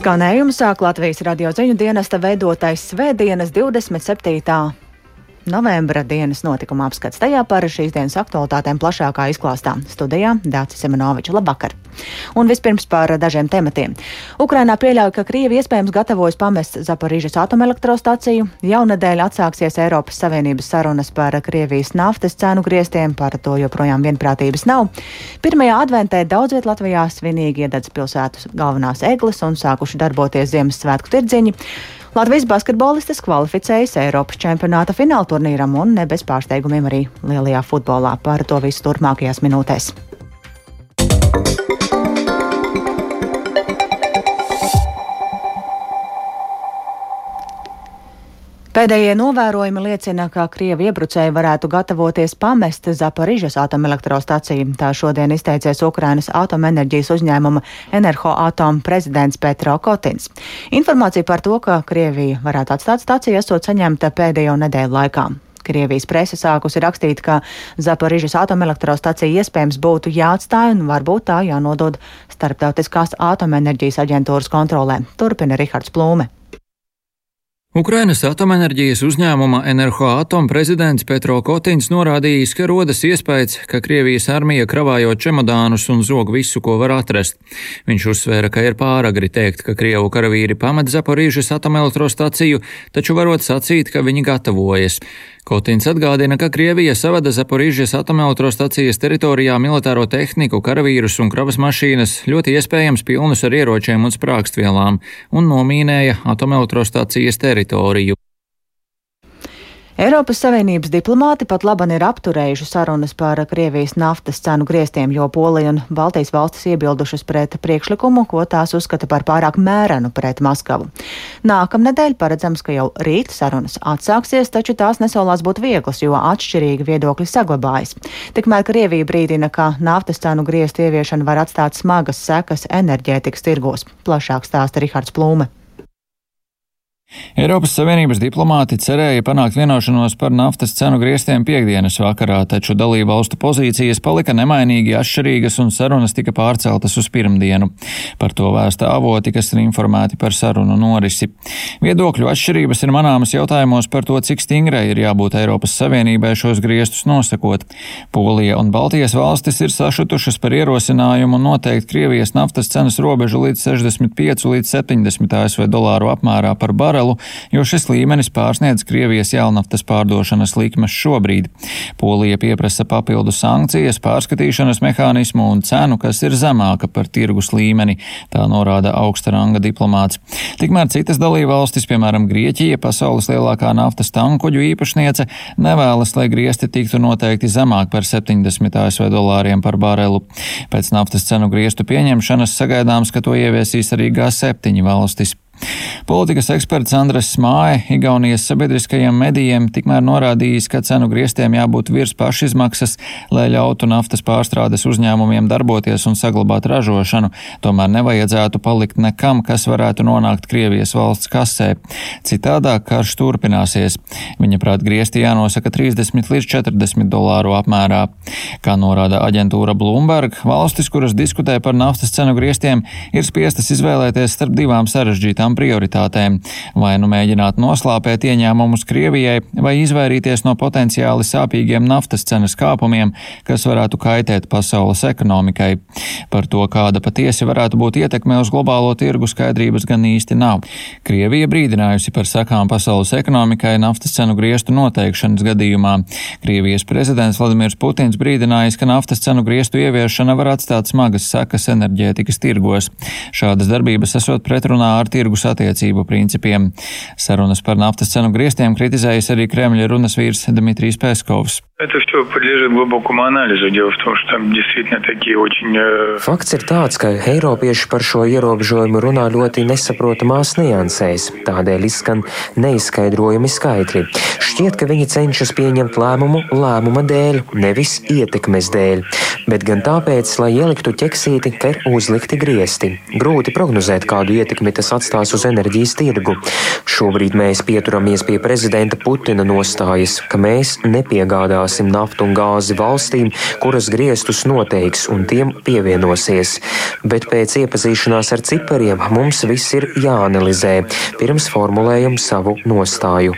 Skanējumu sāk Latvijas radio ziņu dienesta veidotais Svētdienas 27 novembra dienas notikuma apskats. Tajā par šīs dienas aktualitātēm plašākā izklāstā studijā Dācis Semenoviča. Labvakar! Un vispirms par dažiem tematiem. Ukrainā pieļauj, ka Krievi iespējams gatavojas pamest Zaporīžas atomelektrostaciju. Jaunadēļ atsāksies Eiropas Savienības sarunas par Krievijas naftas cenu griestiem, par to joprojām vienprātības nav. Pirmajā adventē daudz viet Latvijā svinīgi iededz pilsētas galvenās eglis un sākuši darboties Ziemassvētku tirdziņi. Latvijas basketbolistes kvalificējas Eiropas čempionāta fināla turnīram un ne bez pārsteigumiem arī lielajā futbolā. Par to visu turpmākajās minūtēs. Pēdējie novērojumi liecina, ka Krievi iebrucēji varētu gatavoties pamest Zaporižas atomelektrostaciju. Tā šodien izteicies Ukrainas atomenerģijas uzņēmuma Enerhoatom prezidents Petro Kotins. Informācija par to, ka Krievija varētu atstāt staciju, esot saņemta pēdējo nedēļu laikā. Krievijas presa sākusi rakstīt, ka Zaporižas atomelektrostacija iespējams būtu jāatstāj un varbūt tā jānodod starptautiskās atomenerģijas aģentūras kontrolē. Turpina Rihards Plūme. Ukrainas atomenerģijas uzņēmuma Enerhoatom prezidents Petro Kotins norādījis, ka rodas iespējas, ka Krievijas armija kravājot čemodānus un zog visu, ko var atrast. Viņš uzsvēra, ka ir pāragri teikt, ka Krievu karavīri pamet Zaporīžas atomelektrostaciju, taču varot sacīt, ka viņi gatavojas. Kotins atgādina, ka Krievija savada Zaporīžas atomelektrostacijas teritorijā militāro tehniku, karavīrus un kravas mašīnas, ļoti iespējams pilnus ar ieročiem un sprākstvielām, un nomīnēja atomelektrostacijas teritoriju. Eiropas Savienības diplomāti pat laban ir apturējuši sarunas par Krievijas naftas cenu griestiem, jo Polija un Baltijas valstis iebildušas pret priekšlikumu, ko tās uzskata par pārāk mērenu pret Maskavu. Nākamnedēļ paredzams, ka jau rīt sarunas atsāksies, taču tās nesolās būt vieglas, jo atšķirīgi viedokļi saglabājas. Tikmēr Krievija brīdina, ka naftas cenu griestu ieviešana var atstāt smagas sekas enerģētikas tirgos. Plašāk stāsta Rihards Plūme. Eiropas Savienības diplomāti cerēja panākt vienošanos par naftas cenu griestiem piekdienas vakarā, taču dalību valstu pozīcijas palika nemainīgi atšķirīgas un sarunas tika pārceltas uz pirmdienu. Par to vēsta avoti, kas ir informēti par sarunu norisi. Viedokļu atšķirības ir manāmas jautājumos par to, cik stingrai ir jābūt Eiropas Savienībai šos griestus nosakot. Polija un Baltijas valstis ir sašutušas par ierosinājumu noteikt Krievijas naftas cenas robežu līdz 65 līdz 70 ASV dolāru apmērā par barelu barelu, jo šis līmenis pārsniedz Krievijas jaunaftas pārdošanas likmes šobrīd. Polija pieprasa papildu sankcijas, pārskatīšanas mehānismu un cenu, kas ir zemāka par tirgus līmeni, tā norāda augsta ranga diplomāts. Tikmēr citas dalībvalstis, piemēram Grieķija, pasaules lielākā naftas tankuģu īpašniece, nevēlas, lai griesti tiktu noteikti zemāk par 70 ASV dolāriem par barelu. Pēc naftas cenu griestu pieņemšanas sagaidāms, ka to ieviesīs arī G7 valstis. Politikas eksperts Andres Smāja Igaunijas sabiedriskajiem medijiem tikmēr norādījis, ka cenu griestiem jābūt virs pašizmaksas, lai ļautu naftas pārstrādes uzņēmumiem darboties un saglabāt ražošanu. Tomēr nevajadzētu palikt nekam, kas varētu nonākt Krievijas valsts kasē. Citādāk karš turpināsies. Viņa prāt griesti jānosaka 30 līdz 40 dolāru apmērā. Kā norāda aģentūra Bloomberg, valstis, kuras diskutē par naftas cenu griestiem, ir spiestas izvēlēties starp divām sarežģītām savām prioritātēm - vai nu mēģināt noslāpēt ieņēmumus Krievijai, vai izvairīties no potenciāli sāpīgiem naftas cenas kāpumiem, kas varētu kaitēt pasaules ekonomikai. Par to, kāda patiesi varētu būt ietekme uz globālo tirgu, skaidrības gan īsti nav. Krievija brīdinājusi par sakām pasaules ekonomikai naftas cenu griestu noteikšanas gadījumā. Krievijas prezidents Vladimirs Putins brīdinājis, ka naftas cenu griestu ieviešana var atstāt smagas sekas enerģētikas tirgos. Šādas darbības esot pretrunā ar tirgus blakus attiecību principiem. Sarunas par naftas cenu griestiem kritizējis arī Kremļa runas vīrs Dmitrijs Peskovs. Fakts ir tāds, ka Eiropieši par šo ierobežojumu runā ļoti nesaprotamās niansēs, tādēļ izskan neizskaidrojami skaitļi. Šķiet, ka viņi cenšas pieņemt lēmumu lēmuma dēļ, nevis ietekmes dēļ, bet gan tāpēc, lai ieliktu ķeksīti, ka ir uzlikti griesti. Grūti prognozēt, kādu ietekmi tas atstās iejaukšanās uz enerģijas tirgu. Šobrīd mēs pieturamies pie prezidenta Putina nostājas, ka mēs nepiegādāsim naftu un gāzi valstīm, kuras griestus noteiks un tiem pievienosies. Bet pēc iepazīšanās ar cipariem mums viss ir jāanalizē, pirms formulējam savu nostāju.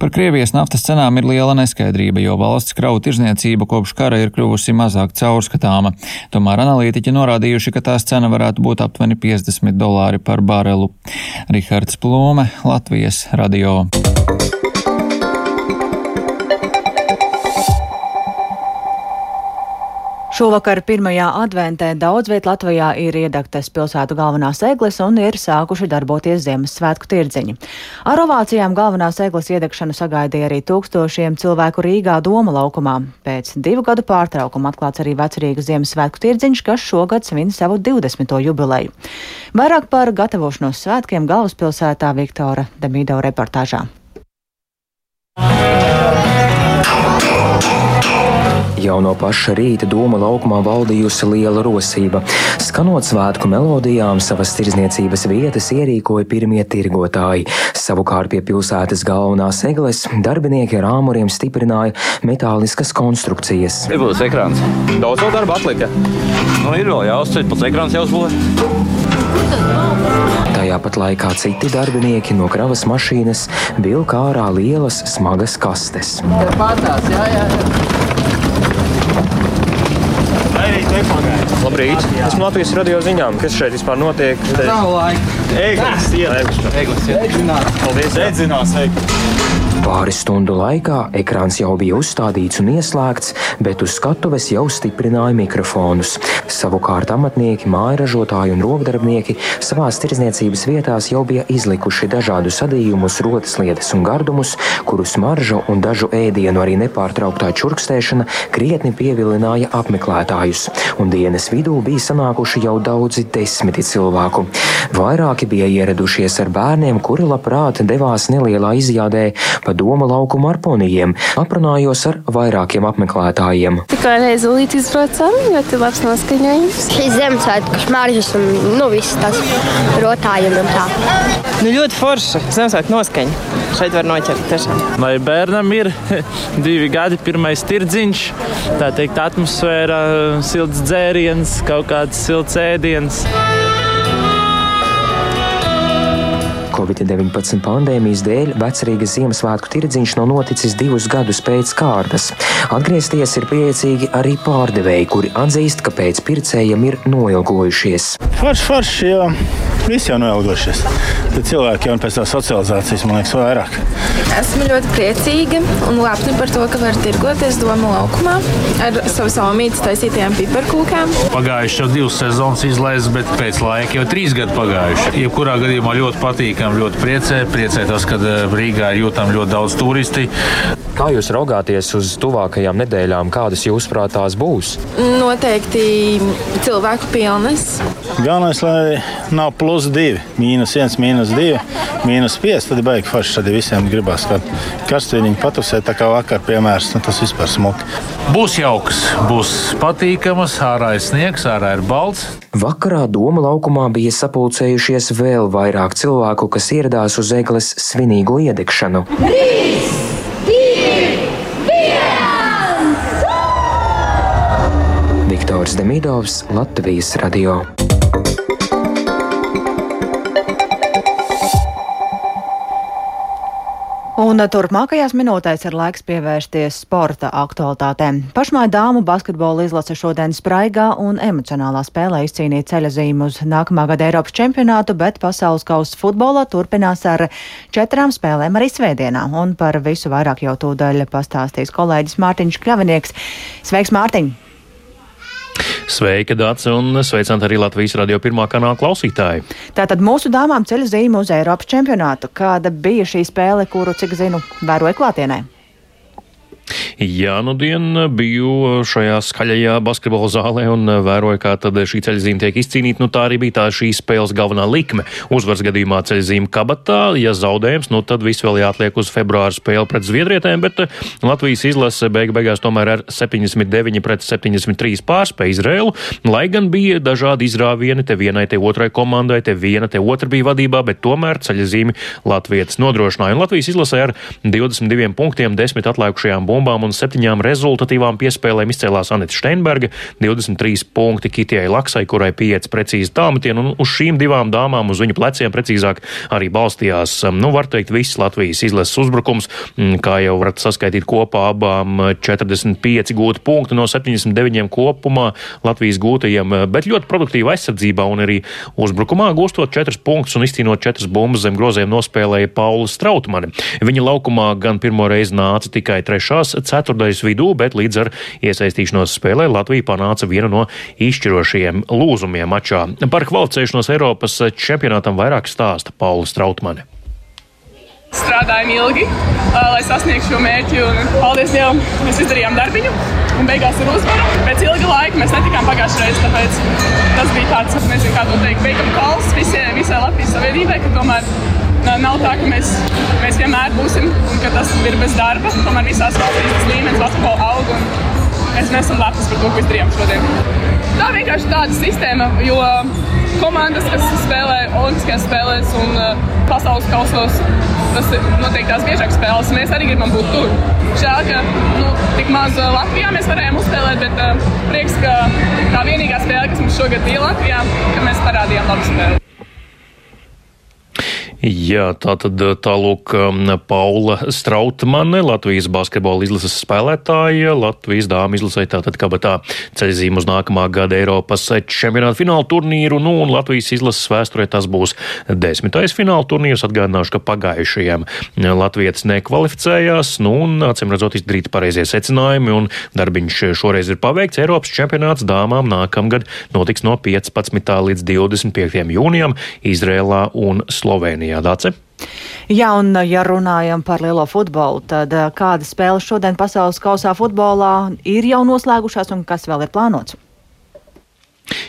Par Krievijas naftas cenām ir liela neskaidrība, jo valsts kravu tirzniecība kopš kara ir kļuvusi mazāk caurskatāma. Tomēr analītiķi norādījuši, ka tās cena varētu būt aptuveni 50 dolāri par barelu. Rihards Plūme, Latvijas radio. Šovakar pirmajā adventē daudz viet Latvijā ir iedegtas pilsētu galvenās eglis un ir sākuši darboties Ziemassvētku tirdziņi. Ar ovācijām galvenās eglis iedegšanu sagaidīja arī tūkstošiem cilvēku Rīgā Doma laukumā. Pēc divu gadu pārtraukuma atklāts arī Vecrīgas Ziemassvētku tirdziņš, kas šogad svin savu 20. jubileju. Vairāk par gatavošanos svētkiem galvaspilsētā Viktora Demīdo reportāžā. Jau no paša rīta doma laukumā valdījusi liela rosība. Skanot svētku melodijām, savas tirzniecības vietas ierīkoja pirmie tirgotāji. Savukārt pie pilsētas galvenās egles darbinieki ar āmuriem stiprināja metāliskas konstrukcijas. Ir būs ekrāns. Daudz vēl darba atlika. Nu, ir vēl jāuzceļ, pats ekrāns jāuzbūvē. Tajā pat laikā citi darbinieki no kravas mašīnas vilka ārā lielas smagas kastes. Patās, jā, jā, jā. Labrīt! Esmu Latvijas radio ziņām. Kas šeit vispār notiek? Nav laika. Eglis, Eglis, Eglis. Eglis. Paldies! Dedzinās, Pāris stundu laikā ekrāns jau bija uzstādīts un ieslēgts, bet uz skatuves jau stiprināja mikrofonus. Savukārt amatnieki, mājražotāji un rokdarbnieki savās tirdzniecības vietās jau bija izlikuši dažādus sadījumus, rotas lietas un gardumus, kuru smaržu un dažu ēdienu arī nepārtrauktā čurkstēšana krietni pievilināja apmeklētājus, un dienas vidū bija sanākuši jau daudzi desmiti cilvēku. Vairāki bija ieradušies ar bērniem, kuri labprāt devās nelielā izjādē pa doma laukuma ar ponijiem. Aprunājos ar vairākiem apmeklētājiem. Tikai reizi līdz izbraucam, ļoti labs noskaņojums. Šīs Ziemassvētku smaržas un nu, viss tas rotājumi un tā. Nu, ļoti forši. Ziemassvētku noskaņa. Šeit var noķert tiešām. Lai bērnam ir divi gadi, pirmais tirdziņš, tā teikt, atmosfēra, silts dzēriens, kaut kāds silts ēdiens. Covid-19 pandēmijas dēļ vecrīgas Ziemassvētku tirdziņš nav noticis divus gadus pēc kārtas. Atgriezties ir priecīgi arī pārdevēji, kuri atzīst, ka pēc pircējiem ir noilgojušies. Forši, forši, jo visi jau noilgojušies. Tad cilvēki jau pēc tā socializācijas, man liekas, vairāk. Esmu ļoti priecīga un lepna par to, ka var tirgoties Doma laukumā ar savu saumītas taisītajām piparkūkām. Pagājuši jau divas sezonas izlaists, bet pēc laika jau trīs gadi pagājuši. Jebkurā gadījumā ļoti patīkami, ļoti priecē. Priecē tas, ka Rīgā ir jūtami ļoti daudz turisti. Kā jūs raugāties uz tuvākajām nedēļām, kādas jūsuprāt tās būs? Noteikti cilvēku pilnas. Galvenais, lai nav plus divi, mīnus viens, mīnus divi, mīnus pieci. Tad beigas forši. Tad visiem gribās kādu karstvīniņu patusēt, tā kā vakar piemērs. Nu, tas vispār smuki. Būs jauks, būs patīkams, ārā ir sniegs, ārā ir balts. Vakarā Doma laukumā bija sapulcējušies vēl vairāk cilvēku, kas ieradās uz egles svinīgo iedegšanu. Trīs! Viktors Demidovs, Latvijas radio. Un turpmākajās minūtēs ir laiks pievērsties sporta aktualitātēm. Pašmāja dāmu basketbola izlase šodien spraigā un emocionālā spēlē izcīnīja ceļa zīmu uz nākamā gada Eiropas čempionātu, bet pasaules kausa futbolā turpinās ar četrām spēlēm arī svētdienā. Un par visu vairāk jau tūdaļ pastāstīs kolēģis Mārtiņš Kļavinieks. Sveiks, Mārtiņ! Sveika, Dārts, un sveicināti arī Latvijas radio pirmā kanāla klausītāji. Tātad mūsu dāmām ceļu zīme uz Eiropas čempionātu. Kāda bija šī spēle, kuru, cik zinu, vēroja klātienē? Jā, nu dien biju šajā skaļajā basketbola zālē un vēroju, kā tad šī ceļzīme tiek izcīnīta. Nu, tā arī bija tā šīs spēles galvenā likme. Uzvaras gadījumā ceļzīme kabatā, ja zaudējums, nu tad viss vēl jāatliek uz februāra spēli pret Zviedrietēm, bet Latvijas izlase beigu beigās tomēr ar 79 pret 73 pārspēja Izrēlu, lai gan bija dažādi izrāvieni, te vienai, te otrai komandai, te viena, te otra bija vadībā, bet tomēr ceļzīmi Latvijas nodrošināja. Un Latvijas izlasē ar 22 punktiem, 10 atlikušajām bumbām un septiņām rezultatīvām piespēlēm izcēlās Anita Steinberga, 23 punkti Kitijai Laksai, kurai 5 precīzi tāmetieni, un uz šīm divām dāmām, uz viņu pleciem precīzāk, arī balstījās, um, nu, var teikt, viss Latvijas izlases uzbrukums, mm, kā jau varat saskaitīt kopā abām 45 gūti punkti no 79 kopumā Latvijas gūtajiem, bet ļoti produktīva aizsardzībā un arī uzbrukumā gūstot 4 punktus un izcīnot 4 bumbas zem groziem nospēlēja Paula Strautmani. Viņa laukumā gan pirmo reizi nāca tikai trešās ceturtais vidū, bet līdz ar iesaistīšanos spēlē Latvija panāca vienu no izšķirošajiem lūzumiem mačā. Par kvalificēšanos Eiropas čempionātam vairāk stāsta Paula Strautmane. Strādājām ilgi, lai sasniegtu šo mērķi, un paldies Dievam, mēs izdarījām darbiņu. Un beigās ar uzvaru. Pēc ilga laika mēs netikām pagājušajā reizē, tāpēc tas bija tāds, nezinu, kā to teikt, veikam kalns visai, visai Latvijas savienībai, ka tomēr nav tā, ka mēs, mēs vienmēr būsim un ka tas ir bez darba. Tomēr visās valstīs tas līmenis basketbolā aug un mēs neesam lepni par to, ko izdarījām šodien. Tā vienkārši tāda sistēma, jo komandas, kas spēlē Olimpiskajās spēlēs un uh, pasaules kausos, tas notiek tās biežāk spēles. Mēs arī gribam būt tur. Žēl, ka nu, tik maz uh, Latvijā mēs varējām uzspēlēt, bet uh, prieks, ka tā vienīgā spēle, kas mums šogad bija Latvijā, ka mēs parādījām labu spēli. Jā, tā tad tālūk um, Paula Strautmane, Latvijas basketbola izlases spēlētāja, Latvijas dāmas izlasē tātad kabatā ceļzīm uz nākamā gada Eiropas čempionāta fināla turnīru, nu un Latvijas izlases vēsturē tas būs desmitais fināla turnīrs. Atgādināšu, ka pagājušajam Latvijas nekvalificējās, nu un acīm redzot izdarīt pareizie secinājumi un darbiņš šoreiz ir paveikts. Eiropas čempionāts dāmām nākamgad notiks no 15. līdz 25. jūnijam Izrēlā un Slovenijā. Latvijā. Dace? Jā, un ja runājam par lielo futbolu, tad eh, kāda spēle šodien pasaules kausā futbolā ir jau noslēgušās un kas vēl ir plānots?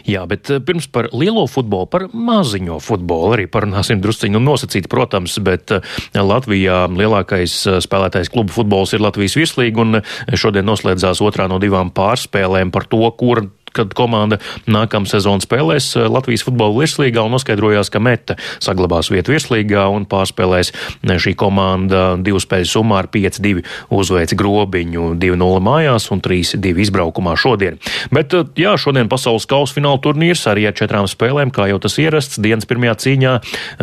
Jā, bet eh, pirms par lielo futbolu, par maziņo futbolu arī parunāsim drusciņu nosacīt, protams, bet eh, Latvijā lielākais spēlētājs klubu futbols ir Latvijas virslīga un šodien noslēdzās otrā no divām pārspēlēm par to, kur kad komanda nākamā sezona spēlēs eh, Latvijas futbola virslīgā un noskaidrojās, ka Meta saglabās vietu virslīgā un pārspēlēs eh, šī komanda divu spēļu summā ar 5-2 uzveic grobiņu 2-0 mājās un 3-2 izbraukumā šodien. Bet eh, jā, šodien pasaules kausa fināla turnīrs arī ar četrām spēlēm, kā jau tas ierasts dienas pirmajā cīņā.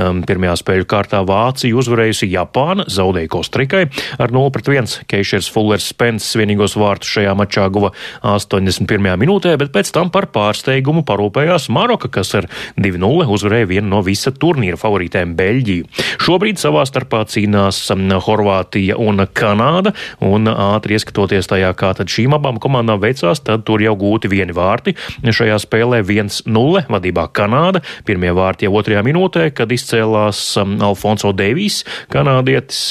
Um, pirmajā spēļu kārtā Vācija uzvarējusi Japāna, zaudēja Kostrikai ar 0-1. Keišers Fullers Spence vienīgos vārtus šajā mačā guva 81. minūtē, bet pēc tam par pārsteigumu parūpējās Maroka, kas ar 2-0 uzvarēja vienu no visa turnīra favorītēm Beļģiju. Šobrīd savā starpā cīnās Horvātija un Kanāda, un ātri ieskatoties tajā, kā tad šīm abām komandām veicās, tad tur jau gūti vieni vārti. Šajā spēlē 1-0 vadībā Kanāda, pirmie vārti jau otrajā minūtē, kad izcēlās Alfonso Devijs, kanādietis,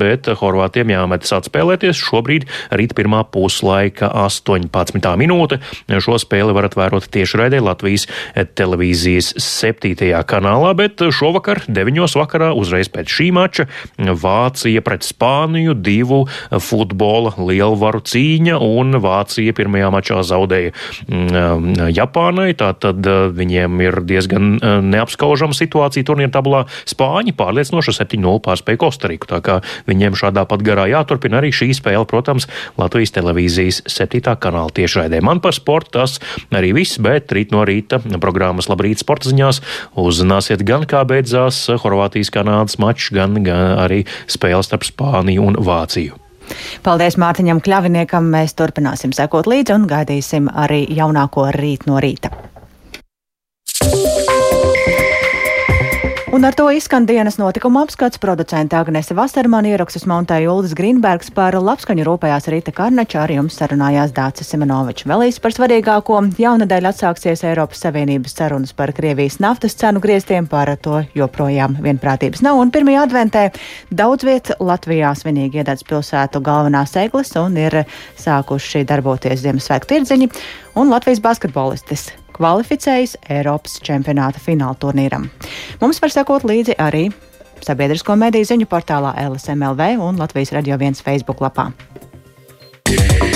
bet Horvātiem jāmetas atspēlēties. Šobrīd rīt pirmā puslaika 18. minūte. Šo spēli varat vērot tieši raidē Latvijas televīzijas 7. kanālā, bet šovakar 9. vakarā uzreiz pēc šī mača Vācija pret Spāniju divu futbola lielvaru cīņa un Vācija pirmajā mačā zaudēja mm, Japānai, tātad eh, viņiem ir diezgan eh, neapskaužama situācija turnīra tabulā. Spāņi pārliecinoši 7-0 pārspēja Kostariku, tā kā viņiem šādā pat garā jāturpina arī šī spēle, protams, Latvijas televīzijas 7. kanāla tiešraidē. Man par sportu tas arī viss, bet rīt no rīta programmas Labrīt sporta ziņās uzzināsiet gan kā beidzās Horvātijas-Kanādas mačs, gan, gan arī spēles starp Spāniju un Vāciju. Paldies Mārtiņam Kļaviniekam. Mēs turpināsim sekot līdzi un gaidīsim arī jaunāko rīt no rīta. Un ar to izskan dienas notikuma apskats. Producenta Agnese Vasermana ierakstus montēja Uldis Grīnbergs par labskaņu rūpējās Rīta Karnača, ar jums sarunājās Dācis Simenovičs. Vēl īsi par svarīgāko. Jaunadēļ atsāksies Eiropas Savienības sarunas par Krievijas naftas cenu grieztiem, par to joprojām vienprātības nav. Un pirmajā adventē daudz viet Latvijā svinīgi iededz pilsētu galvenās eglis un ir sākuši darboties Ziemassvētku tirdziņi un Latvijas basketbolistis kvalificējas Eiropas čempionāta fināla turnīram. Mums var sekot līdzi arī sabiedrisko mediju ziņu portālā LSMLV un Latvijas Radio 1 Facebook lapā. Yeah.